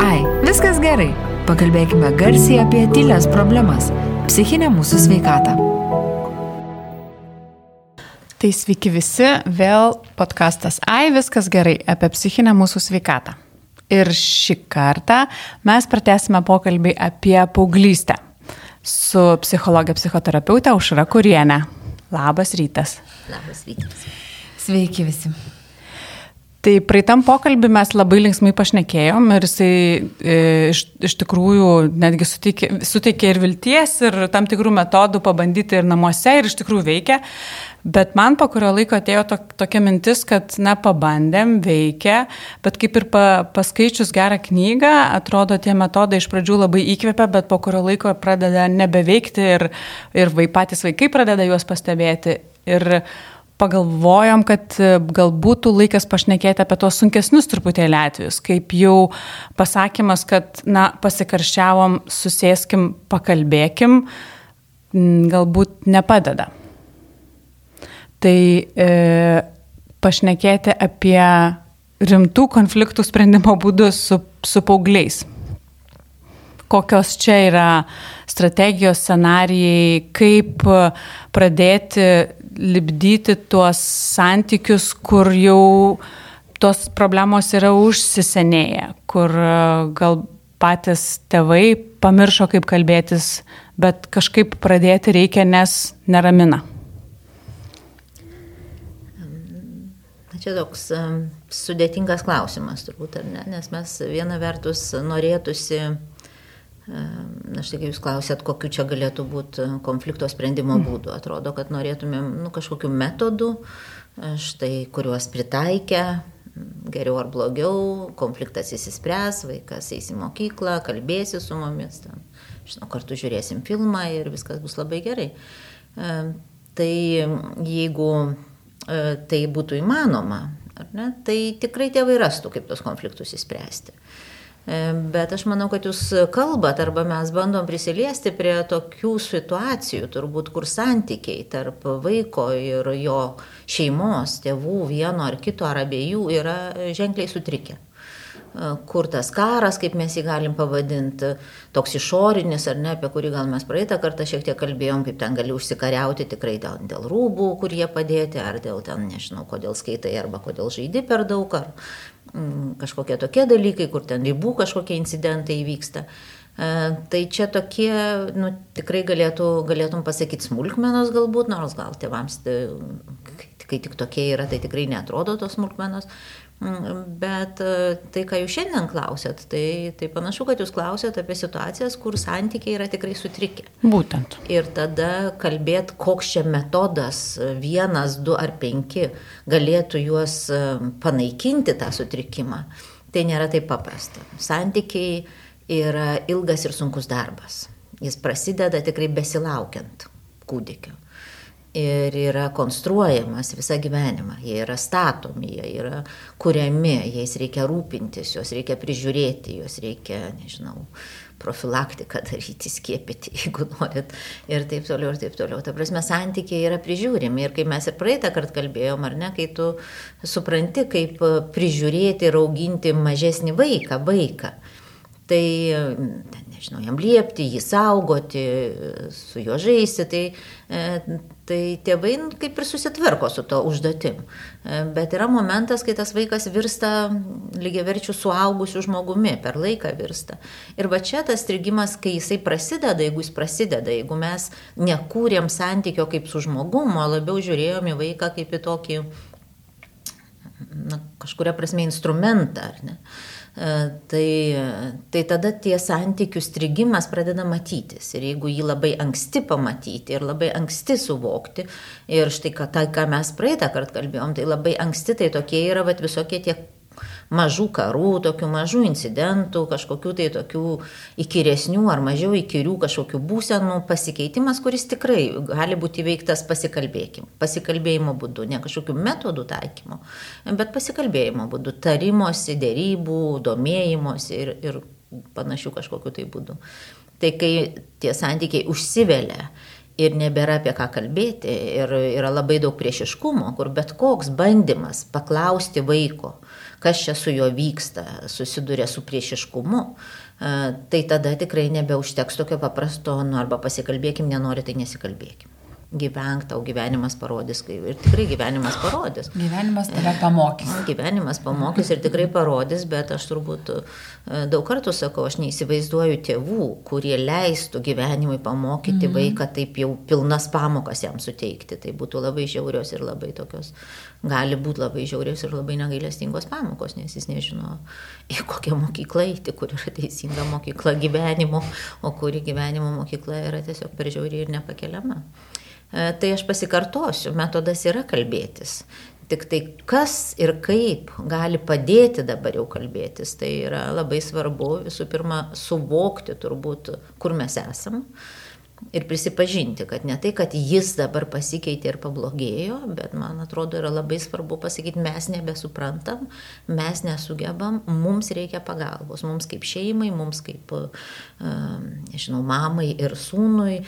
Ai, viskas gerai. Pakalbėkime garsiai apie tylės problemas - psichinę mūsų sveikatą. Tai sveiki visi, vėl podkastas Ai, viskas gerai apie psichinę mūsų sveikatą. Ir šį kartą mes pratęsime pokalbį apie paauglystę su psichologė psichoterapeutė Užra Kurienė. Labas rytas. Labas rytas. Sveiki visi. Tai praeitam pokalbį mes labai linksmai pašnekėjom ir jisai e, iš, iš tikrųjų netgi suteikė, suteikė ir vilties, ir tam tikrų metodų pabandyti ir namuose, ir iš tikrųjų veikia. Bet man po kurio laiko atėjo to, tokia mintis, kad, na, pabandėm, veikia, bet kaip ir pa, paskaičius gerą knygą, atrodo, tie metodai iš pradžių labai įkvepia, bet po kurio laiko pradeda nebeveikti ir, ir vai, patys vaikai pradeda juos pastebėti. Ir pagalvojom, kad e, galbūt laikas pašnekėti apie tuos sunkesnius truputėlį atvejus, kaip jau pasakymas, kad, na, pasikarščiavom, susėskim, pakalbėkim, galbūt nepadeda. Tai e, pašnekėti apie rimtų konfliktų sprendimo būdus su, su paaugliais. Kokios čia yra strategijos, scenarijai, kaip pradėti libdyti tuos santykius, kur jau tos problemos yra užsisenėję, kur e, gal patys tėvai pamiršo, kaip kalbėtis, bet kažkaip pradėti reikia, nes neramina. Čia toks sudėtingas klausimas turbūt, ar ne? Nes mes viena vertus norėtųsi Na štai kai jūs klausėt, kokiu čia galėtų būti konflikto sprendimo mm. būdų. Atrodo, kad norėtumėm nu, kažkokiu metodu, štai kuriuos pritaikę, geriau ar blogiau, konfliktas įsispręs, vaikas eis į mokyklą, kalbėsi su mumis, ten, žinau, kartu žiūrėsim filmą ir viskas bus labai gerai. Tai jeigu e, tai būtų įmanoma, ne, tai tikrai tėvai rastų, kaip tos konfliktus įspręsti. E, bet aš manau, kad jūs kalbat arba mes bandom prisiliesti prie tokių situacijų, turbūt, kur santykiai tarp vaiko ir jo šeimos, tėvų, vieno ar kito ar abiejų yra ženkliai sutrikę. E, kur tas karas, kaip mes jį galim pavadinti, toks išorinis ar ne, apie kurį gal mes praeitą kartą šiek tiek kalbėjom, kaip ten gali užsikariauti tikrai dėl, dėl rūbų, kur jie padėti, ar dėl ten, nežinau, kodėl skaitai, arba kodėl žaidi per daug, ar kažkokie tokie dalykai, kur ten ribų kažkokie incidentai vyksta. E, tai čia tokie, nu, tikrai galėtų, galėtum pasakyti smulkmenos galbūt, nors gal tėvams, tai, kai tik tokie yra, tai tikrai netrodo tos smulkmenos, Mm, bet e, tai, ką jūs šiandien klausėt, tai, tai panašu, kad jūs klausėt apie situacijas, kur santykiai yra tikrai sutrikę. Būtent. Ir tada kalbėt, koks čia metodas, vienas, du ar penki, galėtų juos e, panaikinti tą sutrikimą, tai nėra taip paprasta. Santykiai yra ilgas ir sunkus darbas. Jis prasideda tikrai besilaukiant kūdikio ir yra konstruojamas visą gyvenimą. Jie yra statomi, jie yra kuriami, jais reikia rūpintis, juos reikia prižiūrėti, juos reikia, nežinau, profilaktiką daryti, skiepyti, jeigu norit, ir taip toliau, ir taip toliau. Ta prasme, santykiai yra prižiūrimi. Ir kai mes ir praeitą kartą kalbėjom, ar ne, kai tu supranti, kaip prižiūrėti ir auginti mažesnį vaiką, vaiką. Tai, nežinau, jam liepti, jį saugoti, su juo žaisti, tai, e, tai tėvai nu, kaip ir susitvarko su to užduotim. E, bet yra momentas, kai tas vaikas virsta lygiaverčių suaugusių žmogumi, per laiką virsta. Ir va čia tas strigimas, kai jisai prasideda, jeigu jis prasideda, jeigu mes nekūrėm santykio kaip su žmogumu, o labiau žiūrėjom į vaiką kaip į tokį, na, kažkuria prasme instrumentą, ar ne? E, tai, tai tada tie santykių strigimas pradeda matytis. Ir jeigu jį labai anksti pamatyti ir labai anksti suvokti, ir štai ką, tai, ką mes praeitą kartą kalbėjom, tai labai anksti tai tokie yra vat, visokie tie mažų karų, tokių mažų incidentų, kažkokių tai tokių įkyresnių ar mažiau įkyrių kažkokių būsenų pasikeitimas, kuris tikrai gali būti įveiktas pasikalbėjimo būdu, ne kažkokių metodų taikymo, bet pasikalbėjimo būdu, tarimosi, dėrybų, domėjimosi ir, ir panašių kažkokiu tai būdu. Tai kai tie santykiai užsivelia, ir nebėra apie ką kalbėti ir yra labai daug priešiškumo, kur bet koks bandymas paklausti vaiko, kas čia su juo vyksta, susiduria su priešiškumu, e, tai tada tikrai nebeužteks tokio paprasto, nu arba pasikalbėkim, nenori, tai nesikalbėkim gyvenk, tau gyvenimas parodys, ir tikrai gyvenimas parodys. Gyvenimas tave pamokys. Gyvenimas pamokys ir tikrai parodys, bet aš turbūt e, daug kartų sakau, aš neįsivaizduoju tėvų, kurie leistų gyvenimui pamokyti mm. vaiką taip jau pilnas pamokas jam suteikti. Tai būtų labai žiaurios ir labai tokios, gali būti labai žiaurios ir labai negailestingos pamokos, nes jis nežino, į kokią mokyklą eiti, kur yra teisinga mokykla gyvenimo, o kuri gyvenimo mokykla yra tiesiog per žiauri ir nepakeliama. E, tai aš pasikartosiu, metodas yra kalbėtis. Tik tai kas ir kaip gali padėti dabar jau kalbėtis, tai yra labai svarbu visų pirma suvokti turbūt, kur mes esame ir prisipažinti, kad ne tai, kad jis dabar pasikeitė ir pablogėjo, bet man atrodo yra labai svarbu pasakyti, mes nebesuprantam, mes nesugebam, mums reikia pagalbos, mums kaip šeimai, mums kaip, nežinau, mamai ir sūnui,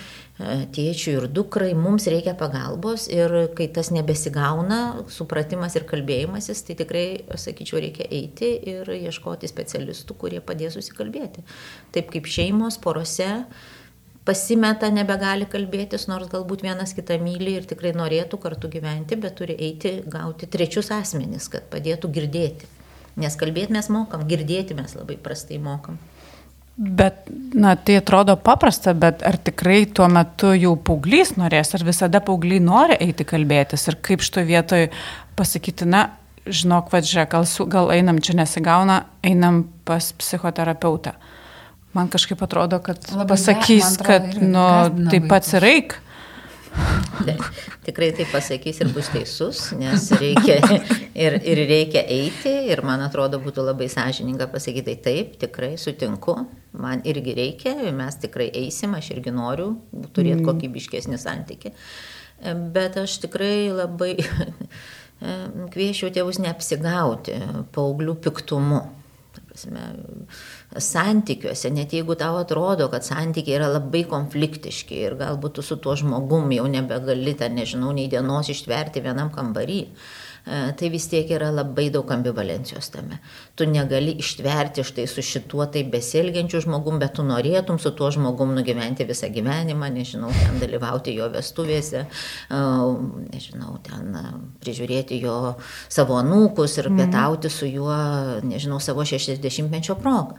tėčiui ir dukrai, mums reikia pagalbos ir kai tas nebesigauna, supratimas ir kalbėjimasis, tai tikrai, sakyčiau, reikia eiti ir ieškoti specialistų, kurie padės susikalbėti. Taip kaip šeimos porose, pasimeta, nebegali kalbėtis, nors galbūt vienas kitą myli ir tikrai norėtų kartu gyventi, bet turi eiti gauti trečius asmenys, kad padėtų girdėti. Nes kalbėti mes mokam, girdėti mes labai prastai mokam. Bet, na, tai atrodo paprasta, bet ar tikrai tuo metu jau paauglys norės, ar visada paaugliai nori eiti kalbėtis ir kaip šito vietoj pasakyti, na, žinok, vadžia, gal, gal einam čia nesigauna, einam pas psichoterapeutą. Man kažkaip atrodo, kad Labai pasakys, ne, atrodo, kad, nu, taip pats ir eik. Tikrai tai pasakys ir bus teisus, nes reikia ir, ir reikia eiti ir man atrodo būtų labai sąžininga pasakyti tai taip, tikrai sutinku, man irgi reikia, mes tikrai eisim, aš irgi noriu turėti mm. kokybiškesnį santyki. Bet aš tikrai labai kviečiau tėvus neapsigauti paauglių piktumu. Prasme, santykiuose, net jeigu tau atrodo, kad santykiai yra labai konfliktiški ir galbūt tu su tuo žmogum jau nebegali, ten nežinau, nei dienos ištverti vienam kambarį, tai vis tiek yra labai daug ambivalencijos tame. Tu negali ištverti štai su šituo taip besielgiančiu žmogum, bet tu norėtum su tuo žmogum nugyventi visą gyvenimą, nežinau, ten dalyvauti jo vestuvėse, e, nežinau, ten e, prižiūrėti jo savo anūkus ir mhm. pietauti su juo, nežinau, savo 60-mečio progą.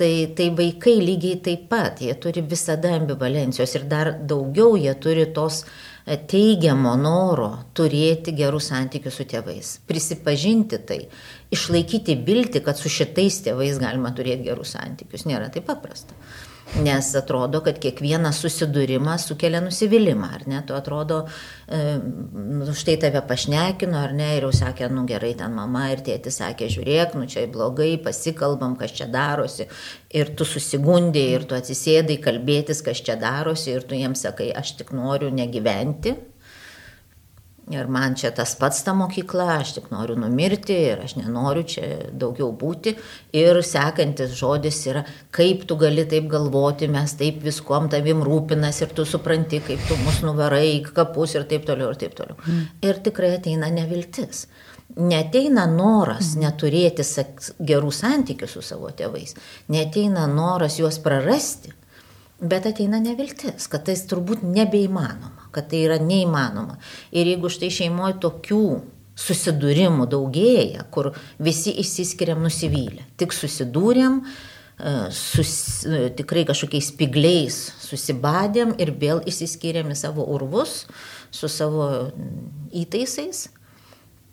Tai, tai vaikai lygiai taip pat, jie turi visada ambivalencijos ir dar daugiau jie turi tos uh, teigiamo noro turėti gerus santykius su tėvais, prisipažinti tai, išlaikyti viltį, kad su šitais tėvais galima turėti gerus santykius, nėra taip paprasta. Nes atrodo, kad kiekvienas susidūrimas sukelia nusivylimą, ar ne? Tu atrodo, e, nu, štai tave pašnekino, ar ne, ir jau sakė, nu gerai, ten mama ir tėtis sakė, žiūrėk, nu čia blogai, pasikalbam, kas čia darosi. Ir tu susigundėjai, ir tu atsisėdai kalbėtis, kas čia darosi, ir tu jiems sakai, aš tik noriu negyventi, Ir man čia tas pats ta mokykla, aš tik noriu numirti ir aš nenoriu čia daugiau būti. Ir sekantis žodis yra, kaip tu gali taip galvoti, mes taip viskuom tavim rūpinas ir tu supranti, kaip tu mus nuvarai į kapus ir taip toliau ir taip toliau. Mm. Ir tikrai ateina neviltis. Neteina noras mm. neturėti gerų santykių su savo tėvais, neteina noras juos prarasti, bet ateina neviltis, kad tai turbūt nebeįmanoma kad tai yra neįmanoma. Ir jeigu štai šeimoje tokių susidūrimų daugėja, kur visi išsiskiriam nusivylę, tik susidūrėm, e, sus, e, tikrai kažkokiais spigliais susibadėm ir vėl išsiskyrėm į savo urvus su savo įtaisais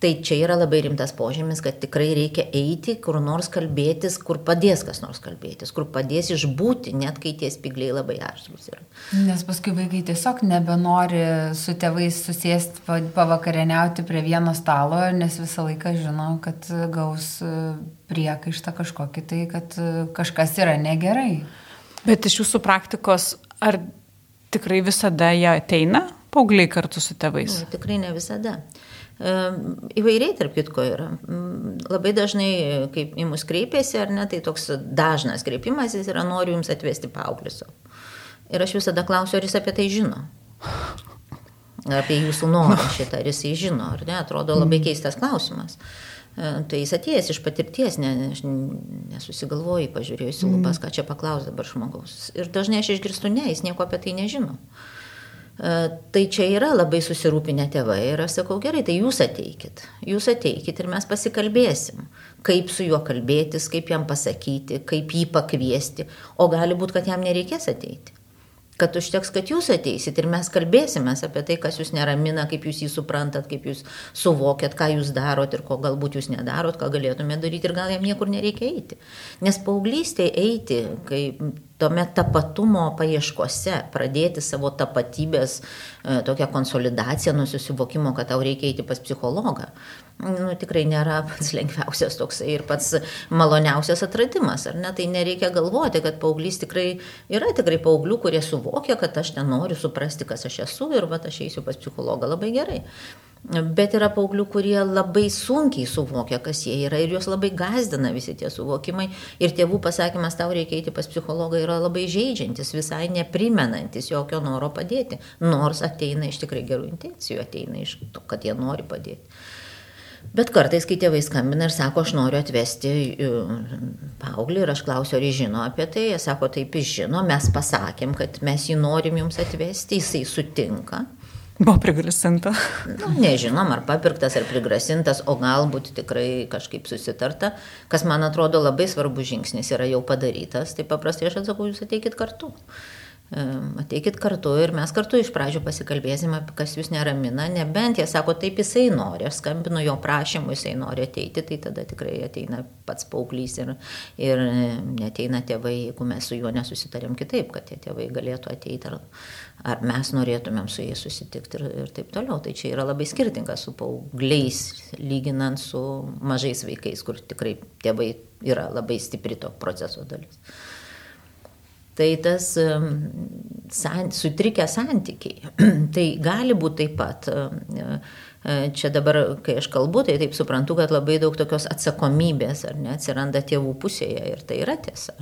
Tai čia yra labai rimtas požymis, kad tikrai reikia eiti, kur nors kalbėtis, kur padės kas nors kalbėtis, kur padės išbūti, net kai tie spigliai labai aštrus yra. Nes paskui vaikai tiesiog nebenori su tėvais susėsti pavakarieniauti prie vieno stalo, nes visą laiką žino, kad gaus e, priekaištą kažkokį tai, kad e, kažkas yra negerai. Bet iš jūsų praktikos, ar tikrai visada jie ateina, paaugliai kartu su tėvais? Nu, tikrai ne visada. Įvairiai, tarp kitko, yra. Labai dažnai, kaip į mus kreipiasi, ar ne, tai toks dažnas kreipimasis yra noriu jums atvesti paauglius. Ir aš visada klausiu, ar jis apie tai žino. Apie jūsų norą šitą, ar jisai žino, ar ne, atrodo labai keistas klausimas. Tai jis atėjęs iš patirties, ne, nesusigalvoji, pažiūrėjus į lubas, ką čia paklaus dabar žmogaus. Ir dažnai aš išgirstu, ne, jis nieko apie tai nežino. Tai čia yra labai susirūpinę tėvai ir aš sakau, gerai, tai jūs ateikit, jūs ateikit ir mes pasikalbėsim, kaip su juo kalbėtis, kaip jam pasakyti, kaip jį pakviesti, o gali būti, kad jam nereikės ateiti. Kad užteks, kad jūs ateisit ir mes kalbėsime apie tai, kas jūs neramina, kaip jūs jį suprantat, kaip jūs suvokėt, ką jūs darot ir ko galbūt jūs nedarot, ką galėtumėte daryti ir gal jam niekur nereikia eiti. Nes paauglystėje eiti, kai tuomet tapatumo paieškose, pradėti savo tapatybės e, tokią konsolidaciją, nusisivokimo, kad tau reikia eiti pas psichologą, nu, tikrai nėra pats lengviausias toksai ir pats maloniausias atradimas, ar ne? Tai nereikia galvoti, kad paauglys tikrai yra tikrai paauglių, kurie suvokia, kad aš nenoriu suprasti, kas aš esu ir va, aš eisiu pas psichologą labai gerai. Bet yra paauglių, kurie labai sunkiai suvokia, kas jie yra ir juos labai gazdina visi tie suvokimai. Ir tėvų pasakymas, tau reikia eiti pas psichologą, yra labai žaidžiantis, visai neprimenantis jokio noro padėti. Nors ateina iš tikrai gerų intencijų, ateina iš to, kad jie nori padėti. Bet kartais, kai tėvai skambina ir sako, aš noriu atvesti e, paauglį ir aš klausiu, ar jis žino apie tai, jie sako, taip jis žino, mes pasakėm, kad mes jį norim jums atvesti, jisai sutinka. Buvo prigrasinta. Nu, nežinom, ar papirktas, ar prigrasintas, o galbūt tikrai kažkaip susitarta, kas man atrodo labai svarbus žingsnis yra jau padarytas, tai paprastai aš atsakau, jūs ateikit kartu. Ateikit kartu ir mes kartu iš pradžių pasikalbėsim, kas jūs neramina, nebent jie sako, taip jisai nori, aš skambinu jo prašymu, jisai nori ateiti, tai tada tikrai ateina pats paauglys ir, ir neteina tėvai, jeigu mes su juo nesusitarėm kitaip, kad tie tėvai galėtų ateiti ar, ar mes norėtumėm su jais susitikti ir, ir taip toliau. Tai čia yra labai skirtinga su paaugliais, lyginant su mažais vaikais, kur tikrai tėvai yra labai stipri to proceso dalis. Tai tas san, sutrikę santykiai, tai gali būti taip pat. Čia dabar, kai aš kalbu, tai taip suprantu, kad labai daug tokios atsakomybės ar ne atsiranda tėvų pusėje ir tai yra tiesa.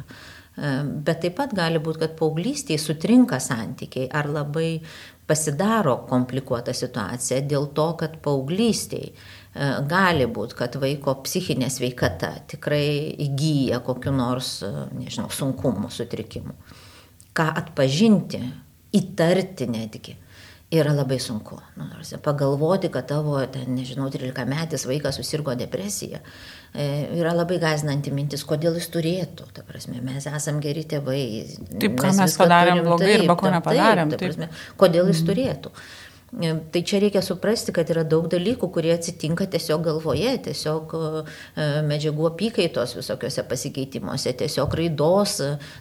Bet taip pat gali būti, kad paauglystėje sutrinka santykiai ar labai pasidaro komplikuota situacija dėl to, kad paauglystėje gali būti, kad vaiko psichinė sveikata tikrai įgyja kokiu nors, nežinau, sunkumu, sutrikimu. Ką atpažinti, įtarti netgi yra labai sunku. Nu, pagalvoti, kad tavo, ten, nežinau, 13 metis vaikas susirgo depresija, e, yra labai gazinanti mintis, kodėl jis turėtų. Ta prasme, mes esam geri tėvai. Taip, ką mes, mes padarėm turim, blogai taip, arba ko nepadarėm. Taip, ta prasme, kodėl jis mm. turėtų. E, tai čia reikia suprasti, kad yra daug dalykų, kurie atsitinka tiesiog galvoje, tiesiog e, medžiagų apykaitos visokiuose pasikeitimuose, tiesiog raidos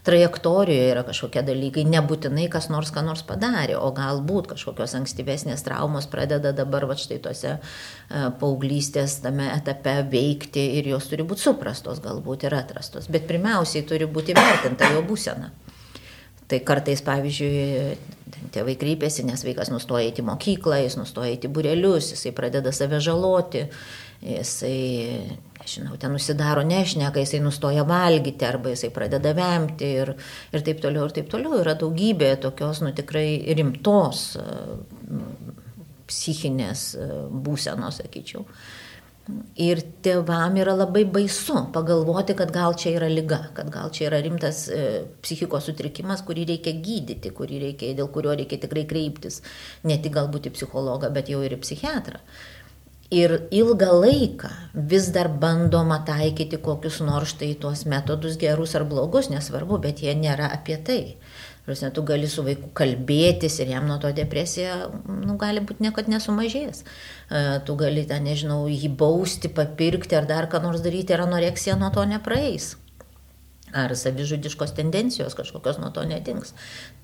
trajektorijoje yra kažkokie dalykai, nebūtinai kas nors ką nors padarė, o galbūt kažkokios ankstyvesnės traumos pradeda dabar va štai tose e, paauglystės tame etape veikti ir jos turi būti suprastos galbūt ir atrastos. Bet pirmiausiai turi būti vertinta jo būsena. Tai kartais, pavyzdžiui, tėvai kreipiasi, nes vaikas nustoja eiti į mokyklą, jis nustoja eiti burelius, jisai pradeda save žaloti, jisai, nežinau, ten nusidaro nešneka, jisai nustoja valgyti arba jisai pradeda vemti ir, ir taip toliau, ir taip toliau. Yra daugybė tokios, nu tikrai rimtos psichinės būsenos, sakyčiau. Ir tėvam yra labai baisu pagalvoti, kad gal čia yra lyga, kad gal čia yra rimtas e, psichikos sutrikimas, kurį reikia gydyti, kurį reikia, dėl kurio reikia tikrai kreiptis ne tik galbūt į psichologą, bet jau ir į psichiatrą. Ir ilgą laiką vis dar bandoma taikyti kokius nors štai tuos metodus gerus ar blogus, nesvarbu, bet jie nėra apie tai. Prasme, tu gali su vaiku kalbėtis ir jam nuo to depresija, nu, gali būti niekad nesumažės. E, tu gali ten, nežinau, jį bausti, papirkti ar dar ką nors daryti ir anoreksija nuo to nepraeis ar savižudiškos tendencijos kažkokios nuo to nedings.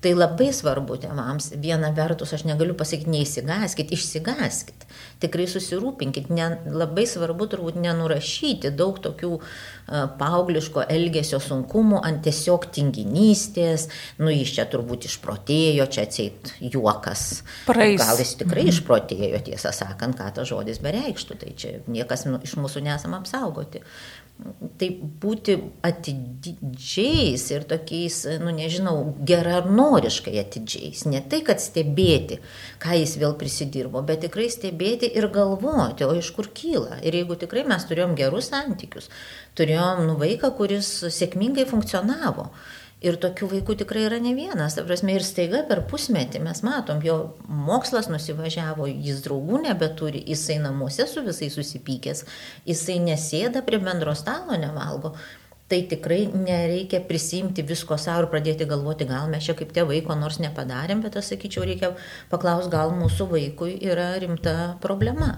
Tai labai svarbu tėvams. Viena vertus, aš negaliu pasakyti, neįsigaskit, išsigaskit. Tikrai susirūpinkit. Ne, labai svarbu turbūt nenurašyti daug tokių uh, paaugliško elgesio sunkumų ant tiesiog tinginystės. Nu, jis čia turbūt išprotėjo, čia atseit juokas. Praeis. Gal jis tikrai mhm. išprotėjo, tiesą sakant, ką tas žodis bereikštų. Tai čia niekas nu, iš mūsų nesam apsaugoti. Tai būti atidžiais ir tokiais, nu nežinau, geranoriškai atidžiais. Ne tai, kad stebėti, ką jis vėl prisidirbo, bet tikrai stebėti ir galvoti, o iš kur kyla. Ir jeigu tikrai mes turėjom gerus santykius, turėjom nu, vaiką, kuris sėkmingai funkcionavo. Ir tokių vaikų tikrai yra ne vienas. Ta prasme, ir staiga per pusmetį mes matom, jo mokslas nusivažiavo, jis draugų nebeturi, jisai namuose su visais susipykęs, jisai nesėda prie bendro stalo, nevalgo. Tai tikrai nereikia prisimti visko savo ir pradėti galvoti, gal mes čia kaip tėvai ko nors nepadarėm, bet aš sakyčiau, reikia paklausti, gal mūsų vaikui yra rimta problema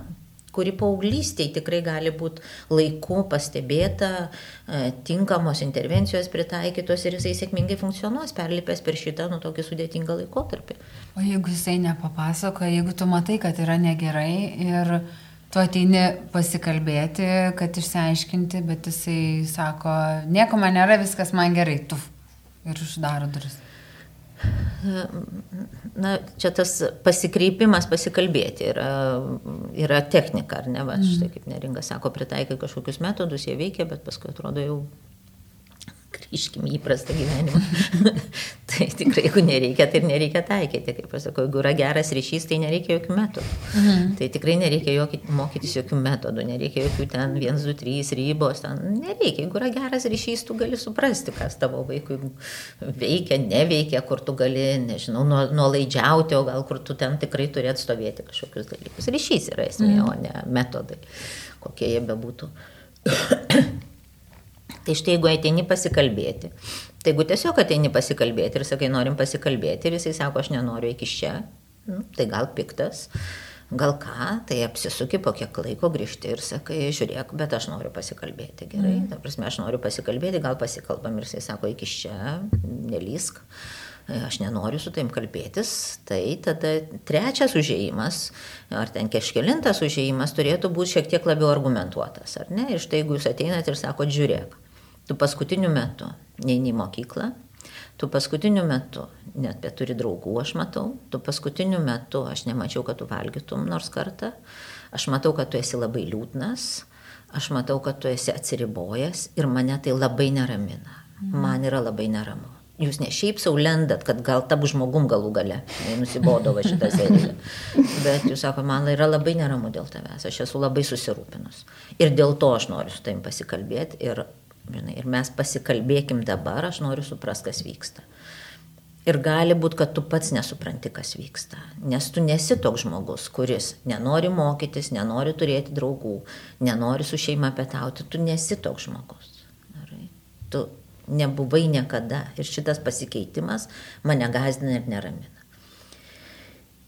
kuri paauglystėje tikrai gali būti laiku pastebėta, e, tinkamos intervencijos pritaikytos ir jisai sėkmingai funkcionuos, perlipęs per šitą, nu, tokį sudėtingą laikotarpį. O jeigu jisai nepapasako, jeigu tu matai, kad yra negerai ir tu ateini pasikalbėti, kad išsiaiškinti, bet jisai sako, nieko man nėra, viskas man gerai, tu. Ir uždaro duris na, čia tas pasikreipimas pasikalbėti yra, yra technika, ar ne, va, mm. štai kaip neringa sako, pritaikai kažkokius metodus, jie veikia, bet paskui atrodo jau grįžkime į įprastą gyvenimą. tai tikrai, jeigu nereikia, tai ir nereikia taikyti. Kaip pasakau, jeigu yra geras ryšys, tai nereikia jokių metodų. Mhm. Tai tikrai nereikia joky, mokytis jokių metodų, nereikia jokių ten 1, 2, 3 rybos, ten nereikia. Jeigu yra geras ryšys, tu gali suprasti, kas tavo vaikui veikia, neveikia, kur tu gali, nežinau, nuolaidžiauti, o gal kur tu ten tikrai turi atstovėti kažkokius dalykus. Ryšys yra esmė, mhm. o ne metodai, kokie jie bebūtų. Tai štai jeigu ateini pasikalbėti, tai jeigu tiesiog ateini pasikalbėti ir sakai, norim pasikalbėti ir jisai sako, aš nenoriu iki čia, nu, tai gal piktas, gal ką, tai apsisuki po kiek laiko grįžti ir sakai, žiūrėk, bet aš noriu pasikalbėti. Gerai, mm. ta prasme, aš noriu pasikalbėti, gal pasikalbam ir jisai sako, iki čia, nelysk aš nenoriu su taim kalbėtis, tai tada trečias užėjimas, ar ten kažkelintas užėjimas turėtų būti šiek tiek labiau argumentuotas, ar ne? Ir štai jeigu jūs ateinat ir sakot, žiūrėk, Tu paskutiniu metu neini į mokyklą, tu paskutiniu metu net beturi draugų, aš matau, tu paskutiniu metu aš nemačiau, kad tu valgytum nors kartą, aš matau, kad tu esi labai liūdnas, aš matau, kad tu esi atsiribojęs ir mane tai labai neramina. Man yra labai neramu. Jūs ne šiaip sau lendat, kad gal tap žmogum galų gale, nusibodo va šitą seriją. Bet jūs sako, man yra labai neramu dėl tavęs, aš esu labai susirūpinus. Ir dėl to aš noriu su tavim pasikalbėti ir Žinai, ir mes pasikalbėkim dabar, aš noriu suprasti, kas vyksta. Ir gali būti, kad tu pats nesupranti, kas vyksta. Nes tu nesi toks žmogus, kuris nenori mokytis, nenori turėti draugų, nenori su šeima pietauti. Tu nesi toks žmogus. Tu nebuvai niekada. Ir šitas pasikeitimas mane gazdina ir neramina.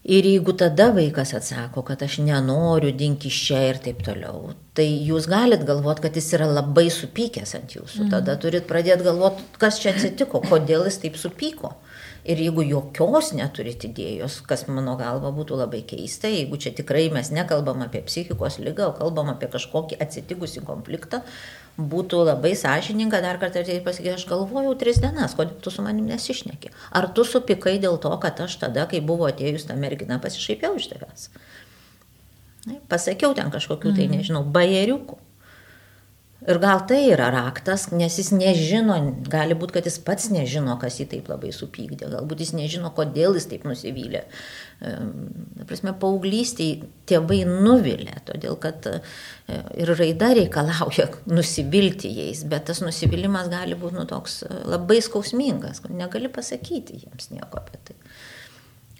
Ir jeigu tada vaikas atsako, kad aš nenoriu dinti iš čia ir taip toliau, tai jūs galit galvoti, kad jis yra labai supykęs ant jūsų. Mhm. Tada turit pradėti galvoti, kas čia atsitiko, kodėl jis taip supyko. Ir jeigu jokios neturit idėjos, kas mano galva būtų labai keista, jeigu čia tikrai mes nekalbam apie psichikos lygą, o kalbam apie kažkokį atsitikusi konfliktą, būtų labai sąžininga dar kartą tai pasakyti, aš galvojau tris dienas, kodėl tu su manim nesišneki. Ar tu supikai dėl to, kad aš tada, kai buvo atėjus ta mergina, pasišaipiau iš tavęs. Pasakiau ten kažkokiu, tai mhm. nežinau, bajeriukų. Ir gal tai yra raktas, nes jis nežino, gali būti, kad jis pats nežino, kas jį taip labai supykdė, galbūt jis nežino, kodėl jis taip nusivylė. Na, prasme, paauglystėje tėvai nuvilė, todėl kad e, ir raida reikalauja nusivilti jais, bet tas nusivylimas gali būti nu, toks e, labai skausmingas, negali pasakyti jiems nieko apie tai.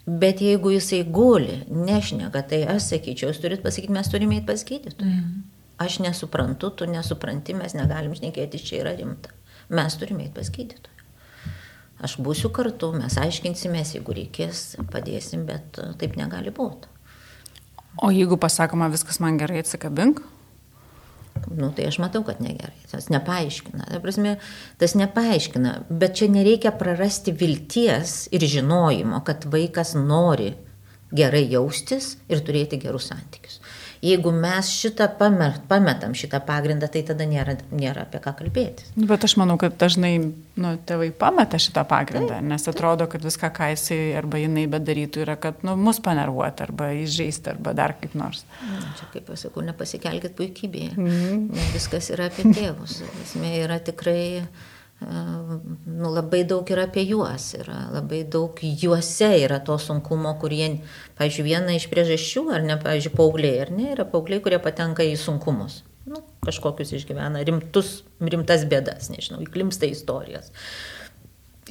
Bet jeigu jisai guli, nešneka, tai aš sakyčiau, jūs turit pasakyti, mes turime eiti pas gydytoją. Mm aš nesuprantu, tu nesupranti, mes negalim šnekėti, čia yra rimta. Mes turime eiti pas gydytoją. Aš būsiu kartu, mes aiškinsimės, jeigu reikės, padėsim, bet e, taip negali būti. O jeigu pasakoma viskas man gerai, atsikabink? Nu, tai aš matau, kad negerai. Tas nepaaiškina. Ta prasme, tas nepaaiškina. Bet čia nereikia prarasti vilties ir žinojimo, kad vaikas nori gerai jaustis ir turėti gerus santykius. Jeigu mes šitą pametam, šitą pagrindą, tai tada nėra, nėra apie ką kalbėti. Bet aš manau, kad dažnai nu, tėvai pameta šitą pagrindą, taip, nes atrodo, kad viską, ką jisai arba jinai bedarytų, yra, kad nu, mus panervuoti arba įžeisti arba dar kaip nors. Na, čia, kaip aš sakau, nepasikelkit puikybėje. Mm viskas yra apie tėvus. Esmė yra tikrai nu, labai daug yra apie juos, yra labai daug juose yra to sunkumo, kurie, pavyzdžiui, viena iš priežasčių, ar ne, pavyzdžiui, paaugliai, ar ne, yra paaugliai, kurie patenka į sunkumus. Nu, kažkokius išgyvena rimtus, rimtas bėdas, nežinau, įklimsta istorijas.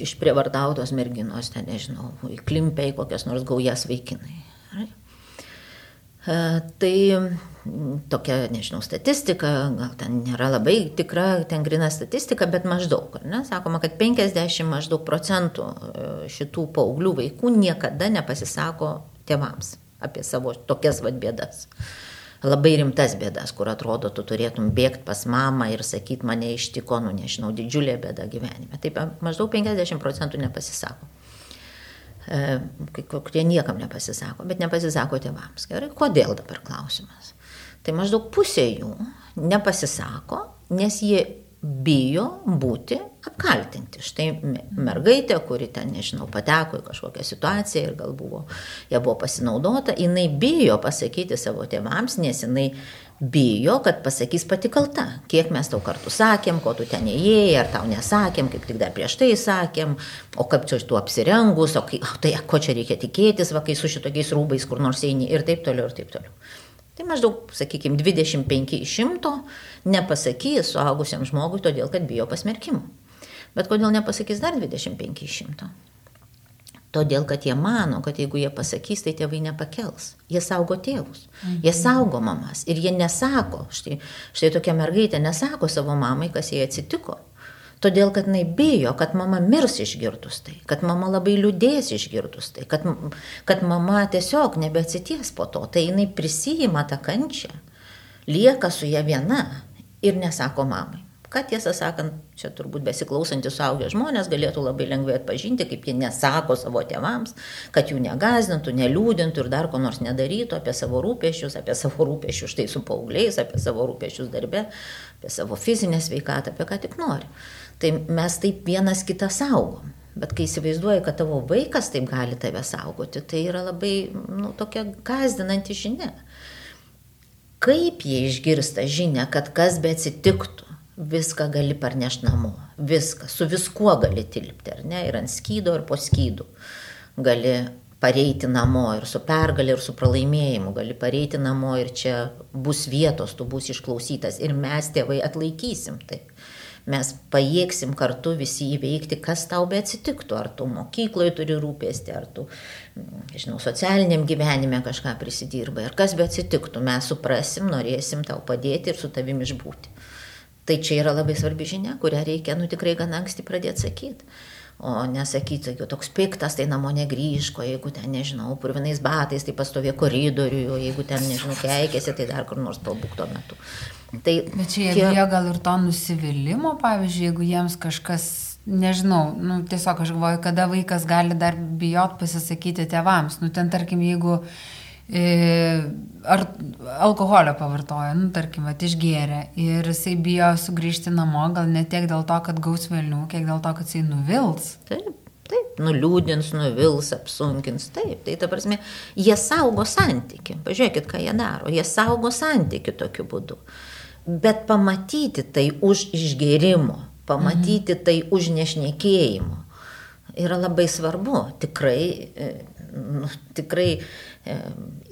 Išprievartautos merginos, ten, nežinau, įklimpia į kokias nors gaujas vaikinai. Ar? E, tai tokia, nežinau, statistika, gal ten nėra labai tikra, ten grina statistika, bet maždaug, ne? Sakoma, kad 50 maždaug procentų e, šitų paauglių vaikų niekada nepasisako tėvams apie savo tokias vad bėdas. Labai rimtas bėdas, kur atrodo, tu turėtum bėgti pas mamą ir sakyti, mane ištiko, nu nežinau, didžiulė bėda gyvenime. Taip maždaug 50 procentų nepasisako kurie niekam nepasisako, bet nepasisako tėvams. Gerai, kodėl dabar klausimas? Tai maždaug pusė jų nepasisako, nes jie bijo būti apkaltinti. Štai mergaitė, kuri ten, nežinau, pateko į kažkokią situaciją ir gal buvo, ją buvo pasinaudota, jinai bijo pasakyti savo tėvams, nes jinai bijo, kad pasakys pati kalta. Kiek mes tau kartu sakėm, ko tu ten įėjai, ar tau nesakėm, kaip tik dar prieš tai sakėm, o kaip čia tu apsirengus, o, kai, o tai ko čia reikia tikėtis, va kai su šitokiais rūbais kur nors eini ir taip toliau, ir taip toliau. Tai maždaug, sakykime, 25 iš 100 nepasakys suaugusiam žmogui, todėl kad bijo pasmerkimų. Bet kodėl nepasakys dar 25 iš 100? Todėl, kad jie mano, kad jeigu jie pasakys, tai tėvai nepakels. Jie saugo tėvus, mhm. jie saugo mamas ir jie nesako, štai, štai tokia mergaitė nesako savo mamai, kas jai atsitiko. Todėl, kad jinai bijo, kad mama mirs išgirdus tai, kad mama labai liūdės išgirdus tai, kad, kad mama tiesiog nebeatsities po to, tai jinai prisijima tą kančią, lieka su ją viena ir nesako mamai. Ką tiesą sakant, čia turbūt besiklausantys suaugę žmonės galėtų labai lengvai atpažinti, kaip jie nesako savo tėvams, kad jų negazdintų, neliūdintų ir dar ko nors nedarytų apie savo rūpešius, apie savo rūpešius štai su paaugliais, apie savo rūpešius darbe, apie savo fizinę sveikatą, apie ką tik nori. Tai mes taip vienas kitą saugom. Bet kai įsivaizduoji, kad tavo vaikas taip gali tave saugoti, tai yra labai, nu, tokia gazdinanti žinia. Kaip jie išgirsta žinę, kad kas be atsitiktų, viską gali parnešti namo. Viską, su viskuo gali tilpti, ar ne, ir ant skydo, ir po skydų. Gali pareiti namo ir su pergalė, ir su pralaimėjimu, gali pareiti namo ir čia bus vietos, tu bus išklausytas ir mes tėvai atlaikysim tai mes pajėgsim kartu visi įveikti, kas tau be atsitiktų. Ar tu mokykloje turi rūpėsti, ar tu, žinau, socialiniam gyvenime kažką prisidirbai, ar kas be atsitiktų, mes suprasim, norėsim tau padėti ir su tavim išbūti. Tai čia yra labai svarbi žinia, kurią reikia, nu tikrai gana anksti pradėti sakyti. O nesakyti, jeigu toks piktas, tai namo negrįžko, jeigu ten, nežinau, purvinais batais, tai pastovė koridoriuje, jeigu ten, nežinau, keikėsi, tai dar kur nors pabūk tuo metu. Tai Bet čia jie tie... gal ir to nusivylimų, pavyzdžiui, jeigu jiems kažkas, nežinau, nu, tiesiog aš galvoju, kada vaikas gali dar bijot pasisakyti tėvams. Nu, ten, tarkim, jeigu ar alkoholio pavartoja, nu, tarkim, at išgėrė ir jisai bijo sugrįžti namo, gal ne tiek dėl to, kad gaus vėliau, kiek dėl to, kad jisai nuvils. Taip. Taip, nuliūdins, nuvils, apsunkins. Taip, tai ta prasme, jie saugo santyki. Pažiūrėkit, ką jie daro. Jie saugo santyki tokiu būdu. Bet pamatyti tai už išgėrimo, pamatyti mhm. tai už nešnekėjimo yra labai svarbu. Tikrai, e, nu, tikrai e,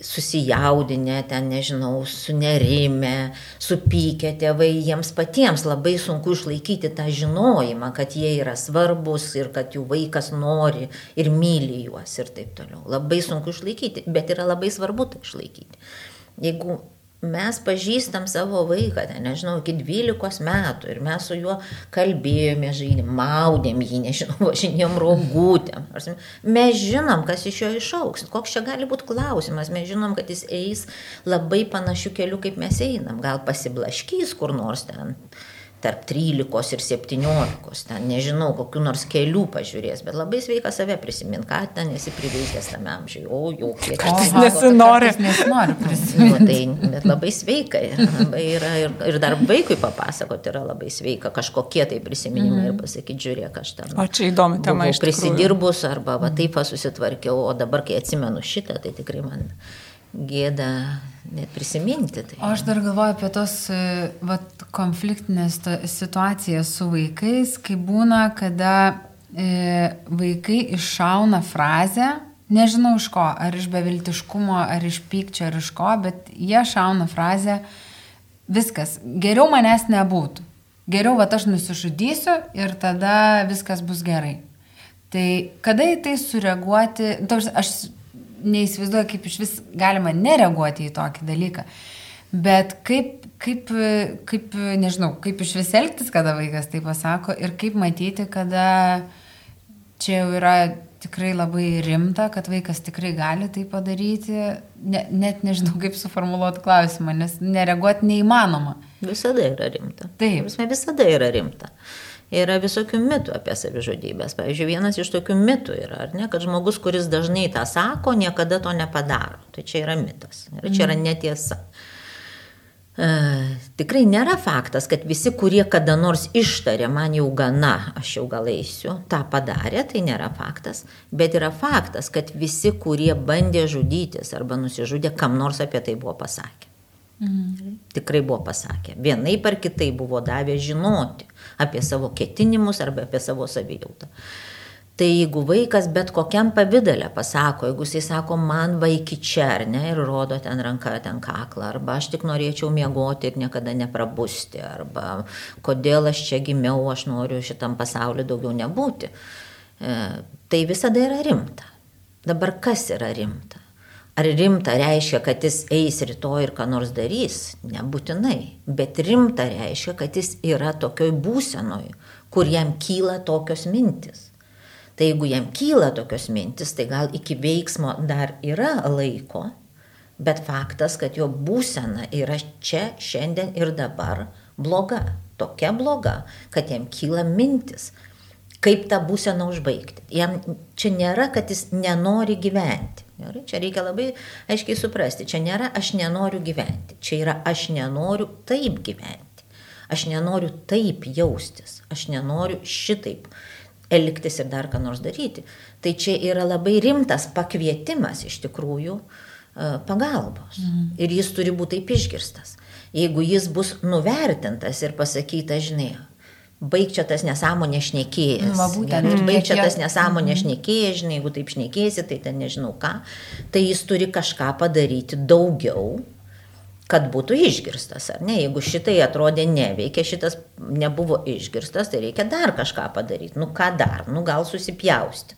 susijaudinę, ten nežinau, sunerime, supykę tėvai, jiems patiems labai sunku išlaikyti tą žinojimą, kad jie yra svarbus ir kad jų vaikas nori ir myli juos ir taip toliau. Labai sunku išlaikyti, bet yra labai svarbu tai išlaikyti. Jeigu mes pažįstam savo vaiką, ten, nežinau, iki 12 metų ir mes su juo kalbėjome, žaidėm, maudėm jį, nežinau, važinėjom rogutėm. Mes žinom, kas iš jo išauks, koks čia gali būti klausimas, mes žinom, kad jis eis labai panašių kelių, kaip mes einam, gal pasiblaškys kur nors ten tarp 13 ir 17, ten nežinau, kokiu nors kelių pažiūrės, bet labai sveika save prisimint, ką ten esi priveikęs tame amžiuje, o jau kiek kartais nesinori. nesinori prisiminti. Nu, tai bet labai sveika, labai yra ir, ir dar vaikui papasakoti yra labai sveika, kažkokie tai prisiminimai mm. ir pasakyti, žiūrėk, aš ten. O čia įdomi tema. Prisidirbus arba va, taip susitvarkiau, o dabar, kai atsimenu šitą, tai tikrai man gėda net prisiminti. Tai. O aš dar galvoju apie tos e, vat, konfliktinės situacijas su vaikais, kai būna, kada e, vaikai iššauna frazę, nežinau iš ko, ar iš beviltiškumo, ar iš pykčio, ar iš ko, bet jie šauna frazę, viskas, geriau manęs nebūtų. Geriau, va, aš nusižudysiu ir tada viskas bus gerai. Tai kada į tai sureaguoti, aš neįsivaizduoju, kaip iš vis galima nereaguoti į tokį dalyką. Bet kaip, kaip, kaip, nežinau, kaip iš vis elgtis, kada vaikas tai pasako ir kaip matyti, kada čia jau yra tikrai labai rimta, kad vaikas tikrai gali tai padaryti. Ne, net nežinau, kaip suformuoluoti klausimą, nes nereaguoti neįmanoma. Visada yra rimta. Taip. Visada yra rimta. Yra visokių mitų apie savižudybės. Pavyzdžiui, vienas iš tokių mitų yra, ne, kad žmogus, kuris dažnai tą sako, niekada to nepadaro. Tai čia yra mitas. Ir čia yra mhm. netiesa. E, tikrai nėra faktas, kad visi, kurie kada nors ištarė, man jau gana, aš jau gal eisiu, tą padarė, tai nėra faktas. Bet yra faktas, kad visi, kurie bandė žudytis arba nusižudė, kam nors apie tai buvo pasakę. Mhm. Tikrai buvo pasakę. Vienai par kitai buvo davę žinoti apie savo ketinimus arba apie savo savijautą. Tai jeigu vaikas bet kokiam pavydalę pasako, jeigu jisai sako, man vaiki čia ar ne, ir rodo ten ranką, ten kaklą, arba aš tik norėčiau miegoti ir niekada neprabusti, arba kodėl aš čia gimiau, aš noriu šitam pasauliu daugiau nebūti, e, tai visada yra rimta. Dabar kas yra rimta? Ar rimta reiškia, kad jis eis rytoj ir ką nors darys? Nebūtinai. Bet rimta reiškia, kad jis yra tokioj būsenoj, kur jam kyla tokios mintis. Tai jeigu jam kyla tokios mintis, tai gal iki veiksmo dar yra laiko, bet faktas, kad jo būsena yra čia, šiandien ir dabar bloga. Tokia bloga, kad jam kyla mintis, kaip tą būseną užbaigti. Jam čia nėra, kad jis nenori gyventi. Gerai, čia reikia labai aiškiai suprasti, čia nėra aš nenoriu gyventi, čia yra aš nenoriu taip gyventi, aš nenoriu taip jaustis, aš nenoriu šitaip elgtis ir dar ką nors daryti. Tai čia yra labai rimtas pakvietimas iš tikrųjų e, pagalbos. Mhm. Ir jis turi būti taip išgirstas. Jeigu jis bus nuvertintas ir pasakyta, žinai, baig čia tas nesąmonė šnekėjęs. Va, būtent. Ir baig čia tas nesąmonė mhm. šnekėjęs, žinai, jeigu taip šnekėsi, tai ten nežinau ką. Tai jis turi kažką padaryti daugiau, kad būtų išgirstas, ar ne? Jeigu šitai atrodė neveikia, šitas nebuvo išgirstas, tai reikia dar kažką padaryti. Nu ką dar? Nu gal susipjausti.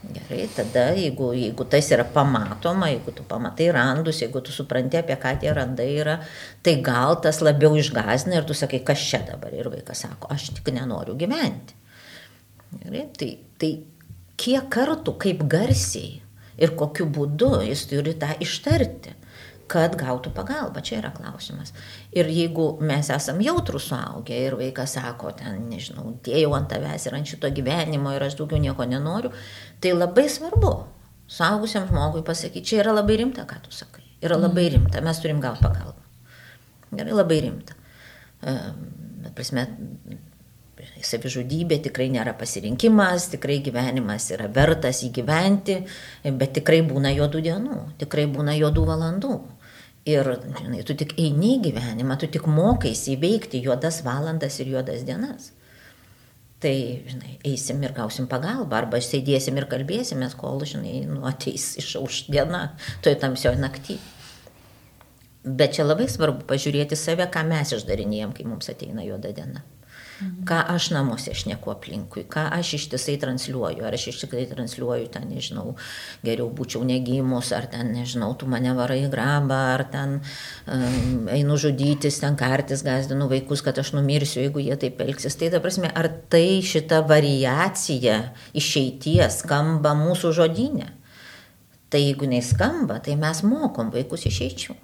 Gerai, tada jeigu, jeigu tas yra pamatoma, jeigu tu pamatai randus, jeigu tu supranti, apie ką tie randai yra, tai gal tas labiau išgazina ir tu sakai, kas čia dabar. Ir vaikas sako, aš tik nenoriu gyventi. Gerai, tai, tai kiek kartų, kaip garsiai ir kokiu būdu jis turi tą ištarti kad gautų pagalbą. Čia yra klausimas. Ir jeigu mes esam jautrus suaugę ir vaikas sako, ten, nežinau, dėjau ant tavęs ir ant šito gyvenimo ir aš daugiau nieko nenoriu, tai labai svarbu suaugusiam žmogui pasakyti, čia yra labai rimta, ką tu sakai. Yra labai mhm. rimta, mes turim gauti pagalbą. Gerai, labai rimta. Bet prasme, savižudybė tikrai nėra pasirinkimas, tikrai gyvenimas yra vertas įgyventi, bet tikrai būna juodų dienų, tikrai būna juodų valandų. Ir, žinai, tu tik eini į gyvenimą, tu tik mokaiesi įveikti juodas valandas ir juodas dienas. Tai, žinai, eisim ir gausim pagalbą, arba sėdėsim ir kalbėsimės, kol, žinai, nu, ateis išauš diena, toj tamsioje naktį. Bet čia labai svarbu pažiūrėti save, ką mes išdarinėjom, kai mums ateina juoda diena. Mhm. Ką aš namuose šneku aplinkui, ką aš ištisai transliuoju, ar aš ištisai transliuoju, ten, nežinau, geriau būčiau negimus, ar ten, nežinau, tu mane varai grabą, ar ten um, einu žudytis, ten kartis, gazdinu vaikus, kad aš numirsiu, jeigu jie taip elgsis. Tai, ta prasme, ar tai šita variacija išeities skamba mūsų žodinė? Tai jeigu neskamba, tai mes mokom vaikus išeičių.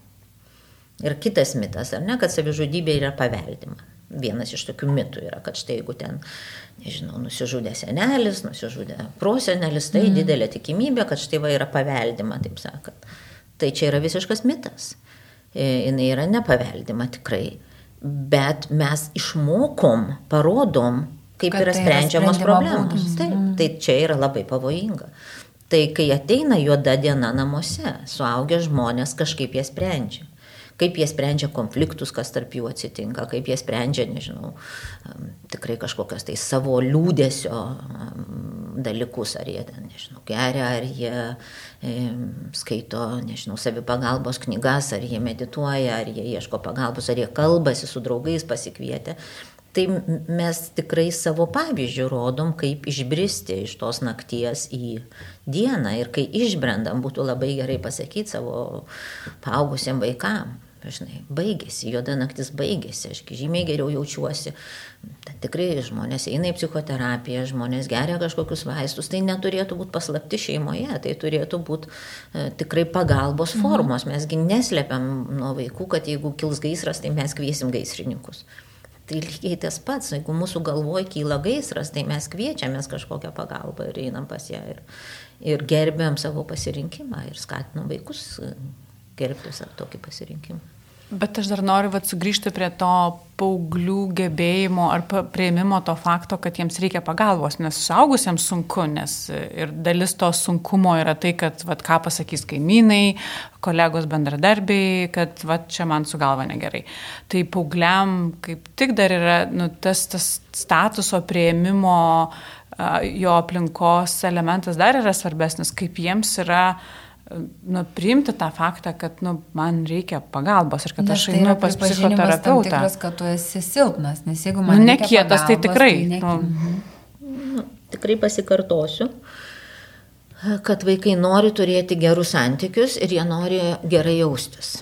Ir kitas mitas, ar ne, kad savižudybė yra paveldima vienas iš tokių mitų yra, kad štai jeigu ten, nežinau, nusižudė senelis, nusižudė prosenelis, tai mm. didelė tikimybė, kad štai va yra paveldima, taip sakant. Tai čia yra visiškas mitas. E, jinai yra nepaveldima tikrai. Bet mes išmokom, parodom, kaip kad yra sprendžiamos yra problemos. Taip, mm. tai čia yra labai pavojinga. Tai kai ateina juoda diena namuose, suaugę žmonės kažkaip jas sprendžia kaip jie sprendžia konfliktus, kas tarp jų atsitinka, kaip jie sprendžia, nežinau, tikrai kažkokios tai savo liūdėsio dalykus, ar jie ten, nežinau, geria, ar jie skaito, nežinau, savipagalbos knygas, ar jie medituoja, ar jie ieško pagalbos, ar jie kalbasi su draugais pasikvietę. Tai mes tikrai savo pavyzdžių rodom, kaip išbristi iš tos nakties į dieną ir kai išbrendam, būtų labai gerai pasakyti savo paaugusiam vaikam žinai, baigėsi, juoda naktis baigėsi, aš žymiai geriau jaučiuosi. Ten tikrai žmonės eina į psichoterapiją, žmonės geria kažkokius vaistus, tai neturėtų būti paslapti šeimoje, tai turėtų būti e, tikrai pagalbos mhm. formos. Mesgi neslepiam nuo vaikų, kad jeigu kils gaisras, tai mes kviesim gaisrininkus. Tai lygiai tas pats, jeigu mūsų galvoje kyla gaisras, tai mes kviečiamės kažkokią pagalbą ir einam pas ją ir, ir gerbėm savo pasirinkimą ir skatinam vaikus gerbti savo tokį pasirinkimą. Bet aš dar noriu vat, sugrįžti prie to paauglių gebėjimo ar prieimimo to fakto, kad jiems reikia pagalbos, nes suaugusiems sunku, nes ir dalis to sunkumo yra tai, kad vat, ką pasakys kaimynai, kolegos bendradarbiai, kad vat, čia man su galva negerai. Tai paaugliam kaip tik dar yra nu, tas, tas statuso prieimimo jo aplinkos elementas dar yra svarbesnis, kaip jiems yra uh, nu, priimti tą faktą, kad nu, man reikia pagalbos ir kad nes aš tai einu pas psichoterapeutą. Tikras, kad tu esi silpnas, nes jeigu man... Nu, nekietas, tai tikrai. Tai ne... nu. Nu, tikrai pasikartosiu, kad vaikai nori turėti gerus santykius ir jie nori gerai jaustis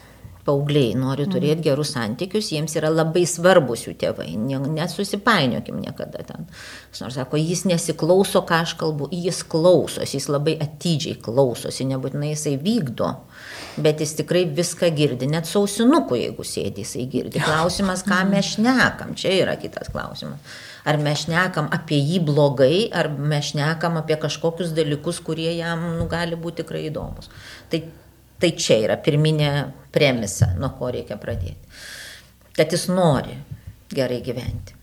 paaugliai nori turėti mhm. gerus santykius, jiems yra labai svarbus jų tėvai, nesusipainiokim niekada ten. Nors sako, jis nesiklauso, ką aš kalbu, jis klausosi, jis labai atidžiai klausosi, nebūtinai jisai vykdo, bet jis tikrai viską girdi, net sausinukų, jeigu sėdi, jisai girdi. Klausimas, ką mes šnekam, čia yra kitas klausimas. Ar mes šnekam apie jį blogai, ar mes šnekam apie kažkokius dalykus, kurie jam nu, gali būti tikrai įdomus. Tai Tai čia yra pirminė premisa, nuo ko reikia pradėti. Kad jis nori gerai gyventi.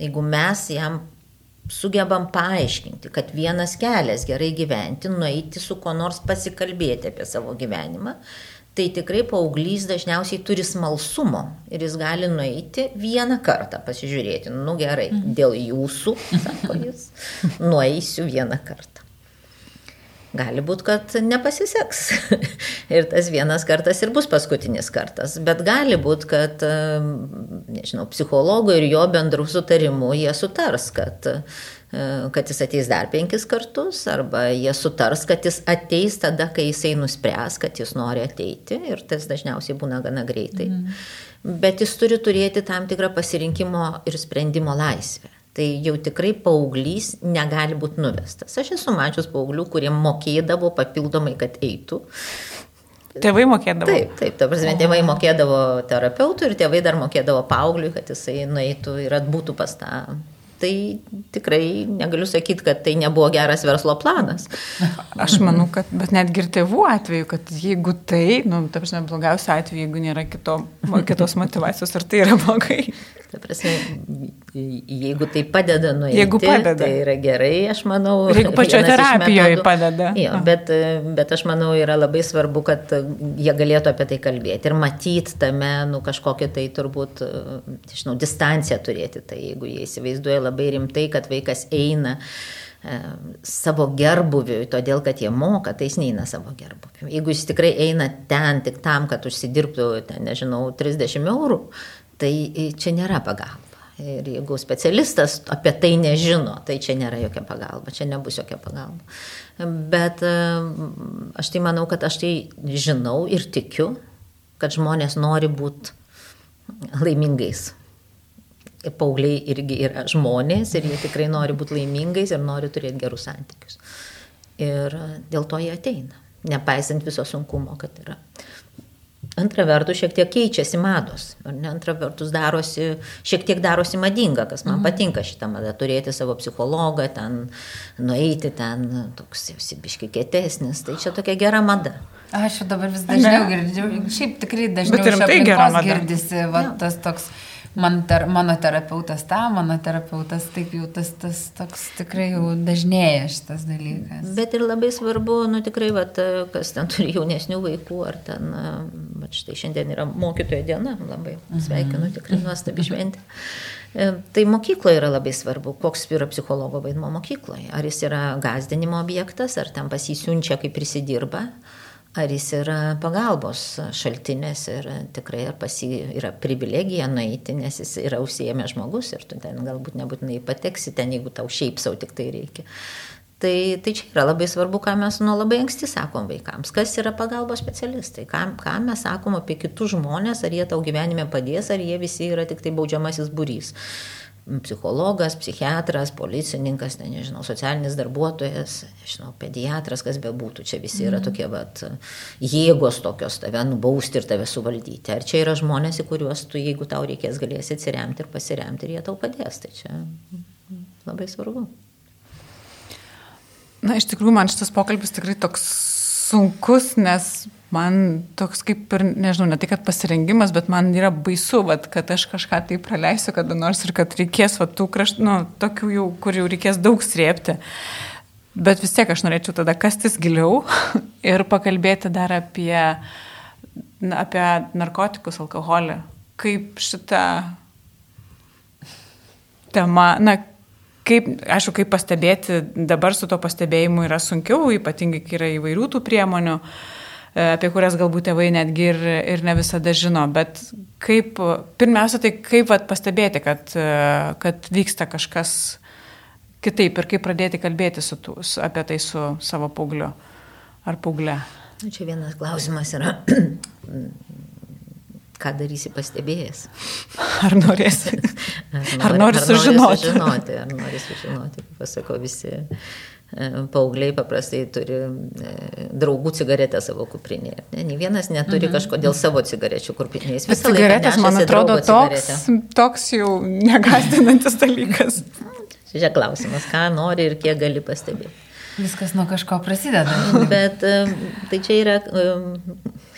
Jeigu mes jam sugebam paaiškinti, kad vienas kelias gerai gyventi, nueiti su kuo nors pasikalbėti apie savo gyvenimą, tai tikrai paauglys dažniausiai turi smalsumo ir jis gali nueiti vieną kartą pasižiūrėti, nu gerai, mhm. dėl jūsų, sako jis, nueisiu vieną kartą gali būti, kad nepasiseks. ir tas vienas kartas ir bus paskutinis kartas. Bet gali būti, kad, nežinau, psichologų ir jo bendrų sutarimų jie sutars, kad, kad jis ateis dar penkis kartus, arba jie sutars, kad jis ateis tada, kai jisai nuspręs, kad jis nori ateiti. Ir tas dažniausiai būna gana greitai. Mm. Bet jis turi turėti tam tikrą pasirinkimo ir sprendimo laisvę tai jau tikrai paauglys negali būti nuvestas. Aš esu mačius paauglių, kurie mokėdavo papildomai, kad eitų. Tėvai mokėdavo. Taip, taip, ta prasme, tėvai mokėdavo terapeutų ir tėvai dar mokėdavo paaugliui, kad jisai nueitų ir atbūtų pas tą tai tikrai negaliu sakyti, kad tai nebuvo geras verslo planas. Aš manau, kad, bet netgi ir tėvų atveju, kad jeigu tai, nu, ta prasme, blogiausia atveju, jeigu nėra kito, kitos motivacijos, ar tai yra blogai. Ta prasme, jeigu tai padeda nueiti, jeigu padeda. tai yra gerai, aš manau. Jeigu pačioje terapijoje padeda. Jo, bet, bet aš manau, yra labai svarbu, kad jie galėtų apie tai kalbėti ir matyti tame, nu, kažkokią tai turbūt, žinau, distanciją turėti. Tai jeigu jie įsivaizduoja labai rimtai, kad vaikas eina e, savo gerbuviui, todėl kad jie moka, tai jis neina savo gerbuviui. Jeigu jis tikrai eina ten tik tam, kad užsidirbtų, ten, nežinau, 30 eurų, tai čia nėra pagalba. Ir jeigu specialistas apie tai nežino, tai čia nėra jokia pagalba, čia nebus jokia pagalba. Bet e, aš tai manau, kad aš tai žinau ir tikiu, kad žmonės nori būti laimingais paaugliai irgi yra žmonės ir jie tikrai nori būti laimingais ir nori turėti gerus santykius. Ir dėl to jie ateina, nepaisant viso sunkumo, kad yra. Antra vertus, šiek tiek keičiasi mados. Ne, antra vertus, darosi, šiek tiek darosi madinga, kas man mhm. patinka šitą madą, turėti savo psichologą, ten nueiti, ten toks sibiškai kietesnis. Tai čia tokia gera mada. Aš dabar vis dažniau girdžiu, šiaip tikrai dažniau iš tai aplinkos girdisi, va, tas toks man ter, mano terapeutas tą, mano terapeutas taip jau tas, tas toks tikrai jau dažnėja šitas dalykas. Bet ir labai svarbu, nu tikrai, vat, kas ten turi jaunesnių vaikų, ar ten, va štai šiandien yra mokytojo diena, labai sveikinu, tikrai nuostabi šventė. E, tai mokykloje yra labai svarbu, koks yra psichologo vaidmo mokykloje. Ar jis yra gazdinimo objektas, ar ten pasisiunčia, kaip prisidirba ar jis yra pagalbos šaltinis ir tikrai ar pas jį yra privilegija nueiti, nes jis yra užsiemęs žmogus ir tu ten galbūt nebūtinai pateksi ten, jeigu tau šiaip savo tik tai reikia. Tai, tai čia yra labai svarbu, ką mes nuo labai anksti sakom vaikams. Kas yra pagalbos specialistai, ką, ką mes sakom apie kitus žmonės, ar jie tau gyvenime padės, ar jie visi yra tik tai baudžiamasis būrys psichologas, psichiatras, policininkas, ne, nežinau, socialinis darbuotojas, nežinau, pediatras, kas bebūtų, čia visi yra mhm. tokie vat, jėgos tokios tave nubausti ir tave suvaldyti. Ar čia yra žmonės, į kuriuos tu, jeigu tau reikės, galėsi atsiremti ir pasiremti ir jie tau padės. Tai čia labai svarbu. Na, iš tikrųjų, man šitas pokalbis tikrai toks sunkus, nes man toks kaip ir, nežinau, ne tai, kad pasirengimas, bet man yra baisu, vat, kad aš kažką tai praleisiu kada nors ir kad reikės, vat, tų kraštų, nu, tokių jau, kur jau reikės daug srėpti. Bet vis tiek aš norėčiau tada kastis giliau ir pakalbėti dar apie, na, apie narkotikus, alkoholį. Kaip šita tema, na, kaip, aišku, kaip pastebėti, dabar su to pastebėjimu yra sunkiau, ypatingai, kai yra įvairių tų priemonių. E, apie kurias galbūt tėvai netgi ir, ir ne visada žino. Bet kaip, pirmiausia, tai kaip vat, pastebėti, kad, e, kad vyksta kažkas kitaip ir kaip pradėti kalbėti su tų, apie tai su savo paaugliu ar paauglė. Nu, čia vienas klausimas yra, ką darysi pastebėjęs. Ar norėsi? Ar, nori, ar nori sužinoti? Ar nori sužinoti, ar nori sužinoti, kaip pasako visi E, paaugliai paprastai turi e, draugų cigaretę savo kuprinėje. Ne, ne vienas neturi mhm. kažkodėl savo cigarečių kuprinėje. Bet cigaretės, man atrodo, toks, toks jau negazdinantis dalykas. Čia klausimas, ką nori ir kiek gali pastebėti. Viskas nuo kažko prasideda. Bet e, tai čia yra,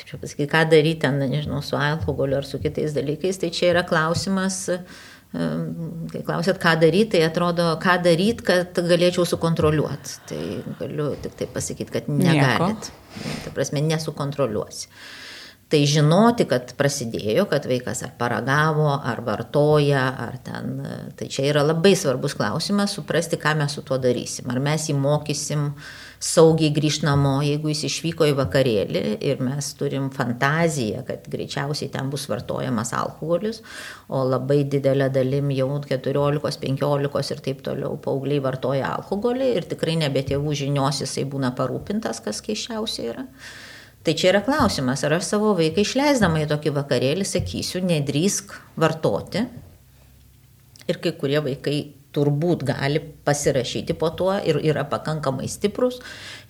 kaip čia pasakyti, ką daryti ten, nežinau, su alkoholiu ar su kitais dalykais, tai čia yra klausimas, uh, Kai klausėt, ką daryti, tai atrodo, ką daryti, kad galėčiau sukontroliuoti. Tai galiu tik tai pasakyti, kad negalit. Nieko. Tai prasme, nesukontroliuosi. Tai žinoti, kad prasidėjo, kad vaikas ar paragavo, ar vartoja, ar ten. Tai čia yra labai svarbus klausimas, suprasti, ką mes su tuo darysim. Ar mes jį mokysim uh, saugiai grįžti namo, jeigu jis išvyko į vakarėlį ir mes turim fantaziją, kad greičiausiai ten bus vartojamas alkoholis, o labai didelė dalim jau 14, 15 ir taip toliau paaugliai vartoja alkoholį ir tikrai nebe tėvų žinios jisai būna parūpintas, kas keiščiausia yra. Tai čia yra klausimas, ar aš savo vaiką išleisdama į tokį vakarėlį sakysiu, nedrįsk vartoti. Ir kai kurie vaikai turbūt gali pasirašyti po tuo ir yra pakankamai stiprus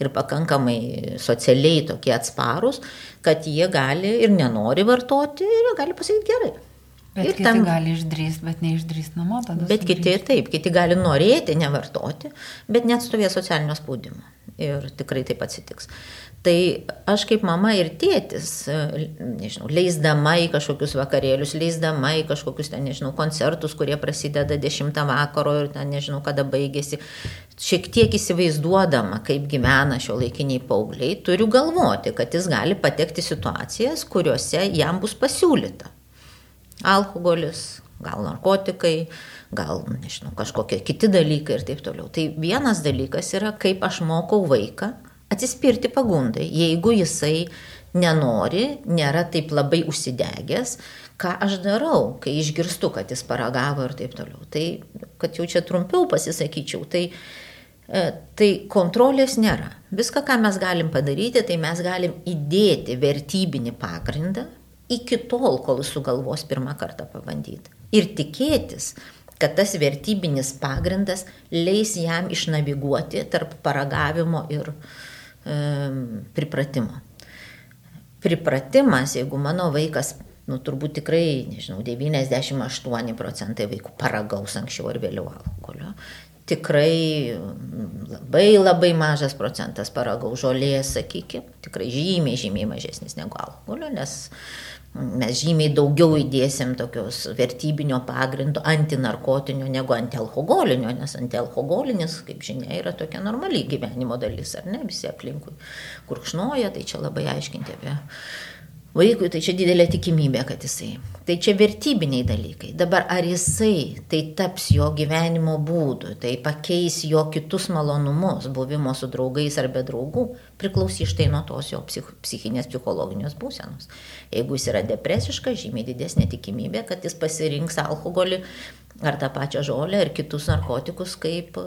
ir pakankamai socialiai tokie atsparus, kad jie gali ir nenori vartoti ir gali pasakyti gerai. Bet ir tam gali išdrįsti, bet neišdrįsti namo tada. Bet kiti taip, kiti gali norėti nevartoti, bet net stovė socialinio spaudimo. Ir tikrai taip atsitiks. Tai aš kaip mama ir tėtis, nežinau, leisdama į kažkokius vakarėlius, leisdama į kažkokius ten, nežinau, koncertus, kurie prasideda 10 vakaro ir ten, nežinau, kada baigėsi, šiek tiek įsivaizduodama, kaip gyvena šio laikiniai paaugliai, turiu galvoti, kad jis gali patekti situacijas, kuriuose jam bus pasiūlyta. Alkoholis, gal narkotikai, gal, nežinau, kažkokie kiti dalykai ir taip toliau. Tai vienas dalykas yra, kaip aš mokau vaiką atsispirti pagundai. Jeigu jisai nenori, nėra taip labai užsidegęs, ką aš darau, kai išgirstu, kad jis paragavo ir taip toliau. Tai, kad jau čia trumpiau pasisakyčiau, tai, e, tai kontrolės nėra. Viską, ką mes galim padaryti, tai mes galim įdėti vertybinį pagrindą iki tol, kol jis sugalvos pirmą kartą pabandyti. Ir tikėtis, kad tas vertybinis pagrindas leis jam išnaviguoti tarp paragavimo ir, uh, pripratimo. Pripratimas, jeigu mano vaikas, nu turbūt tikrai, nežinau, 98 procentai vaikų paragaus anksčiau ar vėliau alkoholio, tikrai labai labai mažas procentas paragaus žolės, sakykime, tikrai žymiai, žymiai mažesnis negu alkoholio, nes mes žymiai daugiau įdėsim tokios vertybinio pagrindo antinarkotinio negu antialkoholinio, nes antialkoholinis, kaip žinia, yra tokia normali gyvenimo dalis, ar ne, visi aplinkui kurkšnoja, tai čia labai aiškinti apie vaikui, tai čia didelė tikimybė, kad jisai. Tai čia vertybiniai dalykai. Dabar ar jisai tai taps jo gyvenimo būdu, tai pakeis jo kitus malonumus, buvimo su draugais ar be draugų, priklausys štai nuo tos jo psich, psichinės psichologinės būsenos. Jeigu jis yra depresiškas, žymiai didesnė tikimybė, kad jis pasirinks alkoholį ar tą pačią žolę, ar kitus narkotikus kaip e,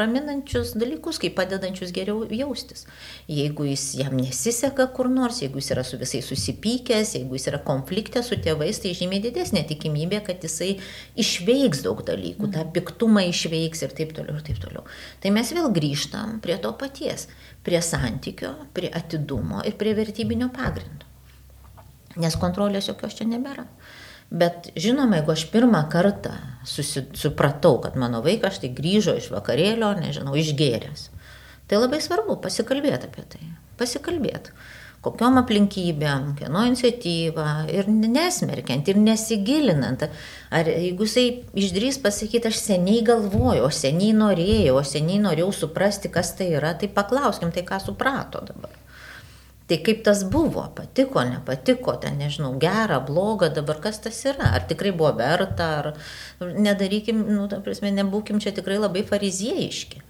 raminančius dalykus, kaip padedančius geriau jaustis. Jeigu jis jam nesiseka kur nors, jeigu jis yra su visais susipykęs, jeigu jis yra konflikte su tėvais, tai žymiai didesnė tikimybė, kad jisai išveiks daug dalykų, tą piktumą išveiks ir taip toliau ir taip toliau. Tai mes vėl grįžtam prie to paties, prie santykio, prie atidumo ir prie vertybinio pagrindo. Nes kontrolės jokios čia nebėra. Bet žinoma, jeigu aš pirmą kartą susi, supratau, kad mano vaikas štai grįžo iš vakarėlio, nežinau, išgėręs, tai labai svarbu pasikalbėti apie tai. Pasikalbėti. Kokiom aplinkybėm, kieno iniciatyva ir nesmerkiant ir nesigilinant. Ar jeigu jisai išdrys pasakyti, aš seniai galvojau, seniai norėjau, seniai norėjau suprasti, kas tai yra, tai paklauskim, tai ką suprato dabar. Tai kaip tas buvo, patiko, nepatiko, ten nežinau, gera, bloga, dabar kas tas yra, ar tikrai buvo verta, ar nedarykim, nu, ta prasme, nebūkim čia tikrai labai fariziejiški.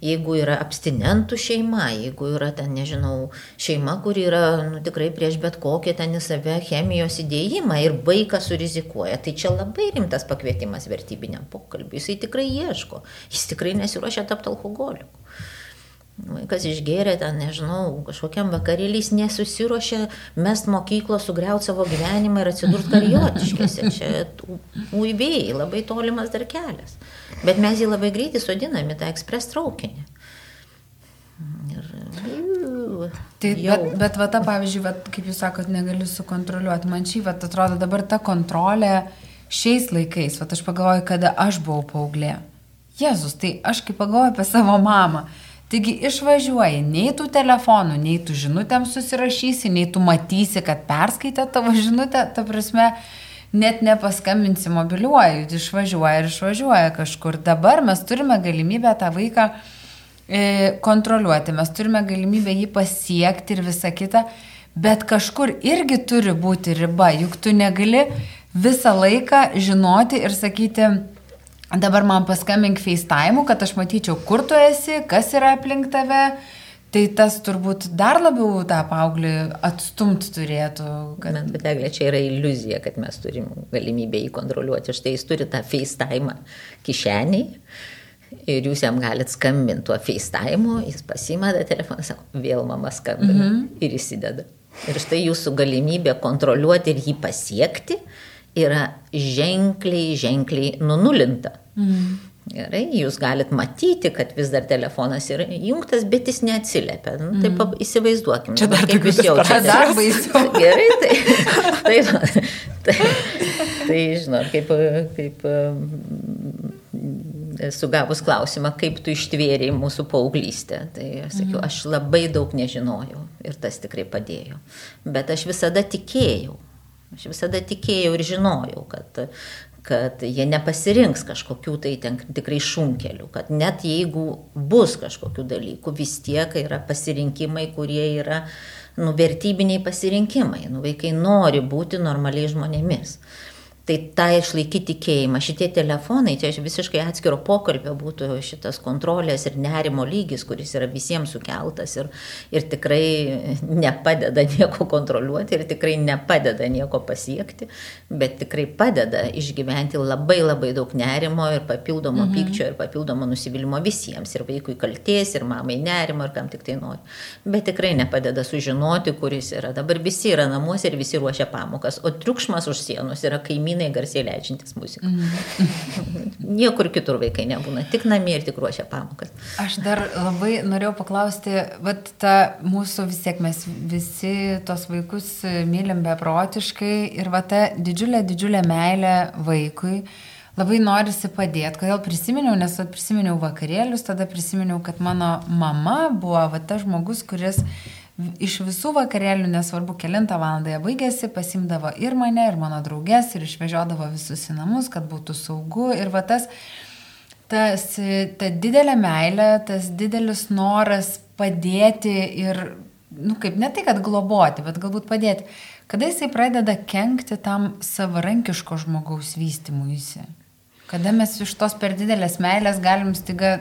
Jeigu yra abstinentų šeima, jeigu yra ten, nežinau, šeima, kur yra nu, tikrai prieš bet kokią ten į save chemijos įdėjimą ir vaikas surizikuoja, tai čia labai rimtas pakvietimas vertybiniam pokalbiui. Jisai tikrai ieško, jis tikrai nesiuošia tapti alkoholiku. Vaikas išgėrė ten, nežinau, kažkokiam vakarėlį, jis nesusiuošė mest mokyklos, sugriauti savo gyvenimą ir atsidurti karijotiškėse. Čia uivėjai, labai tolimas dar kelias. Bet mes jį labai greitai sodiname tą ekspres traukinį. Ir... Tai, bet, bet va ta, pavyzdžiui, va, kaip jūs sakot, negaliu sukontroliuoti. Man šį, va, atrodo dabar ta kontrolė šiais laikais, va, aš pagalvoju, kada aš buvau paauglė. Jėzus, tai aš kaip pagalvoju apie savo mamą. Taigi išvažiuoji, nei tų telefonų, nei tų žinutėm susirašysi, nei tu matysi, kad perskaitė tavo žinutę, ta prasme, net nepaskambinsi mobiliuoju, išvažiuoja ir išvažiuoja kažkur. Dabar mes turime galimybę tą vaiką e, kontroliuoti, mes turime galimybę jį pasiekti ir visą kitą, bet kažkur irgi turi būti riba, juk tu negali visą laiką žinoti ir sakyti, Dabar man paskambink FaceTime, kad aš matyčiau, kur tu esi, kas yra aplink tave. Tai tas turbūt dar labiau tą paauglį atstumt turėtų. Kad... Bet, bet eglė, čia yra iliuzija, kad mes turim galimybę jį kontroliuoti. Štai jis turi tą FaceTime kišeniai ir jūs jam galite skambinti tuo FaceTime, jis pasimada telefoną, sako, vėl mama skambina mm -hmm. ir įsideda. Ir štai jūsų galimybė kontroliuoti ir jį pasiekti yra ženkliai, ženkliai nunulinta. Mm. Gerai, jūs galit matyti, kad vis dar telefonas yra įjungtas, bet jis neatsiliepia. Nu, taip mm. įsivaizduokime. Čia dar kaip jūs jaučiate. Dar baisiau. Gerai, tai, tai, tai, tai žinot, kaip, kaip sugavus klausimą, kaip tu ištvėrėjai mūsų paauglystę. Tai aš sakiau, aš labai daug nežinojau ir tas tikrai padėjo. Bet aš visada tikėjau. Aš visada tikėjau ir žinojau, kad, kad jie nepasirinks kažkokių tai ten tikrai šunkelių, kad net jeigu bus kažkokių dalykų, vis tiek yra pasirinkimai, kurie yra nu, vertybiniai pasirinkimai. Nu, vaikai nori būti normaliai žmonėmis. Tai tą išlaikyti tikėjimą. Šitie telefonai, čia visiškai atskiro pokalbio būtų šitas kontrolės ir nerimo lygis, kuris yra visiems sukeltas ir, ir tikrai nepadeda nieko kontroliuoti ir tikrai nepadeda nieko pasiekti, bet tikrai padeda išgyventi labai labai daug nerimo ir papildomo mhm. pykčio ir papildomo nusivylimų visiems. Ir vaikui kalties, ir mamai nerimo, ir kam tik tai nori. Bet tikrai nepadeda sužinoti, kuris yra. Dabar visi yra namuose ir visi ruošia pamokas, o triukšmas už sienos yra kaimynai kaimynai garsiai leidžiantis muziką. Mm. Niekur kitur vaikai nebūna, tik namie ir tik ruošia pamokas. Aš dar labai norėjau paklausti, vat ta mūsų vis tiek mes visi tos vaikus mylim beprotiškai ir va ta didžiulė, didžiulė meilė vaikui. Labai norisi padėti. Kodėl prisiminiau, nes prisiminiau vakarėlius, tada prisiminiau, kad mano mama buvo va tas žmogus, kuris iš visų vakarėlių, nesvarbu, kilintą valandą jie baigėsi, pasimdavo ir mane, ir mano draugės, ir išvežiodavo visus į namus, kad būtų saugu. Ir va tas, tas, ta didelė meilė, tas didelis noras padėti ir, nu kaip, ne tai, kad globoti, bet galbūt padėti. Kada jisai pradeda kenkti tam savarankiško žmogaus vystimuisi? Kada mes iš tos per didelės meilės galim stiga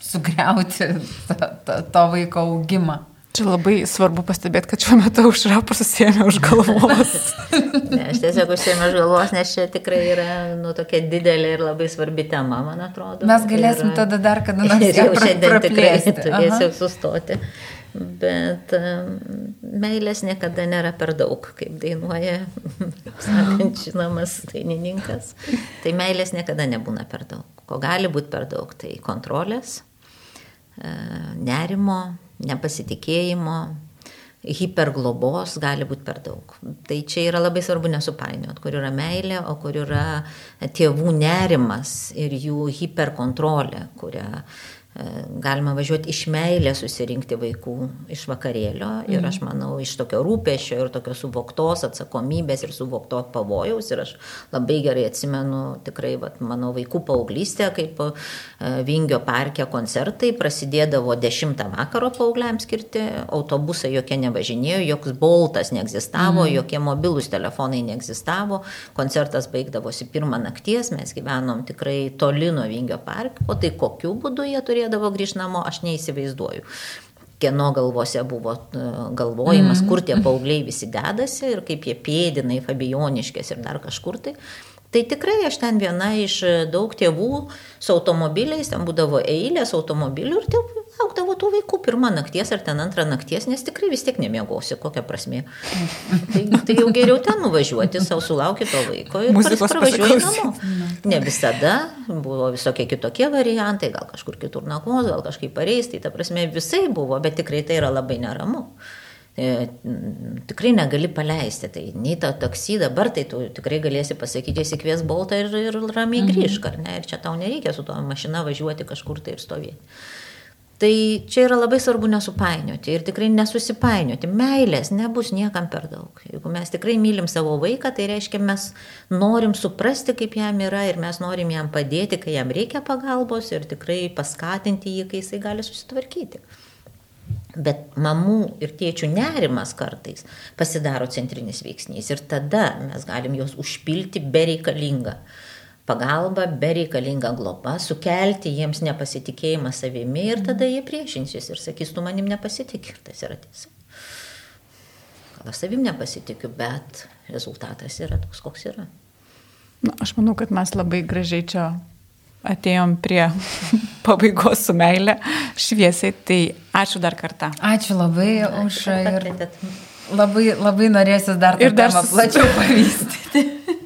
sugriauti to, to, to vaiko augimą? Čia labai svarbu pastebėti, kad šiuo metu užra pasisėmė už galvos. ne, aš tiesiog užsėmė už galvos, nes čia tikrai yra nu, tokia didelė ir labai svarbi tema, man atrodo. Mes galėsim ir, tada dar kada nors jau šiandien tikrai turėsiu sustoti. Bet um, meilės niekada nėra per daug, kaip dainuoja, sakant, žinomas dainininkas. Tai meilės niekada nebūna per daug. Ko gali būti per daug, tai kontrolės, e, nerimo, nepasitikėjimo, hiperglobos gali būti per daug. Tai čia yra labai svarbu nesupainiot, kur yra meilė, o kur yra tėvų nerimas ir jų hiperkontrolė, kurią galima važiuoti iš meilės susirinkti vaikų iš vakarėlio ir aš mhm. manau iš tokio rūpešio ir tokio suvoktos atsakomybės ir suvokto pavojaus ir aš labai gerai atsimenu tikrai vat, mano vaikų paauglystę, kaip e, Vingio parke koncertai prasidėdavo 10 vakaro paaugliams skirti, autobusai jokie nevažinėjo, joks boltas neegzistavo, mm. jokie mobilūs telefonai neegzistavo, koncertas baigdavosi pirmą nakties, mes gyvenom tikrai toli nuo Vingio parko, o tai kokiu būdu jie turėjo norėdavo grįžti namo, aš neįsivaizduoju kieno galvose buvo e, galvojimas, mm. kur tie paaugliai visi dedasi ir kaip jie pėdina į Fabioniškės ir dar kažkur tai. Tai tikrai aš ten viena iš daug tėvų su automobiliais, ten būdavo eilės automobilių ir tėvų laukdavo tų vaikų pirmą nakties ar ten antrą nakties, nes tikrai vis tiek nemiegosi, kokia prasme. tai, tai jau geriau ten nuvažiuoti, savo sulaukti to vaiko ir pravažiuoji namo. Ne visada, buvo visokie kitokie variantai, gal kažkur kitur nakvos, gal kažkaip pareis, tai ta prasme visai buvo, bet tikrai tai yra labai neramu e, tikrai negali paleisti. Tai nei tą taksį dabar, tai tu tikrai galėsi pasakyti, įsikvies boltą ir, ir ramiai mhm. grįžk, ar ne? Ir čia tau nereikia su to mašina važiuoti kažkur tai ir stovėti. Tai čia yra labai svarbu nesupainioti ir tikrai nesusipainioti. Meilės nebus niekam per daug. Jeigu mes tikrai mylim savo vaiką, tai reiškia mes norim suprasti, kaip jam yra ir mes norim jam padėti, kai jam reikia pagalbos ir tikrai paskatinti jį, kai jisai gali susitvarkyti. Bet mamų ir tėčių nerimas kartais pasidaro centrinis veiksnys ir tada mes galim juos užpilti bereikalingą pagalba, bereikalinga globa, sukelti jiems nepasitikėjimą savimi ir tada jie priešinsis ir sakys, tu manim nepasitikė ir tas yra tiesa. Gal aš savim nepasitikiu, bet rezultatas yra toks, koks yra. Na, aš manau, kad mes labai gražiai čia atėjom prie pabaigos su meilė šviesiai, tai ačiū dar kartą. Ačiū labai ačiū už ir labai, labai norėsis dar, ir dar plačiau pavystyti.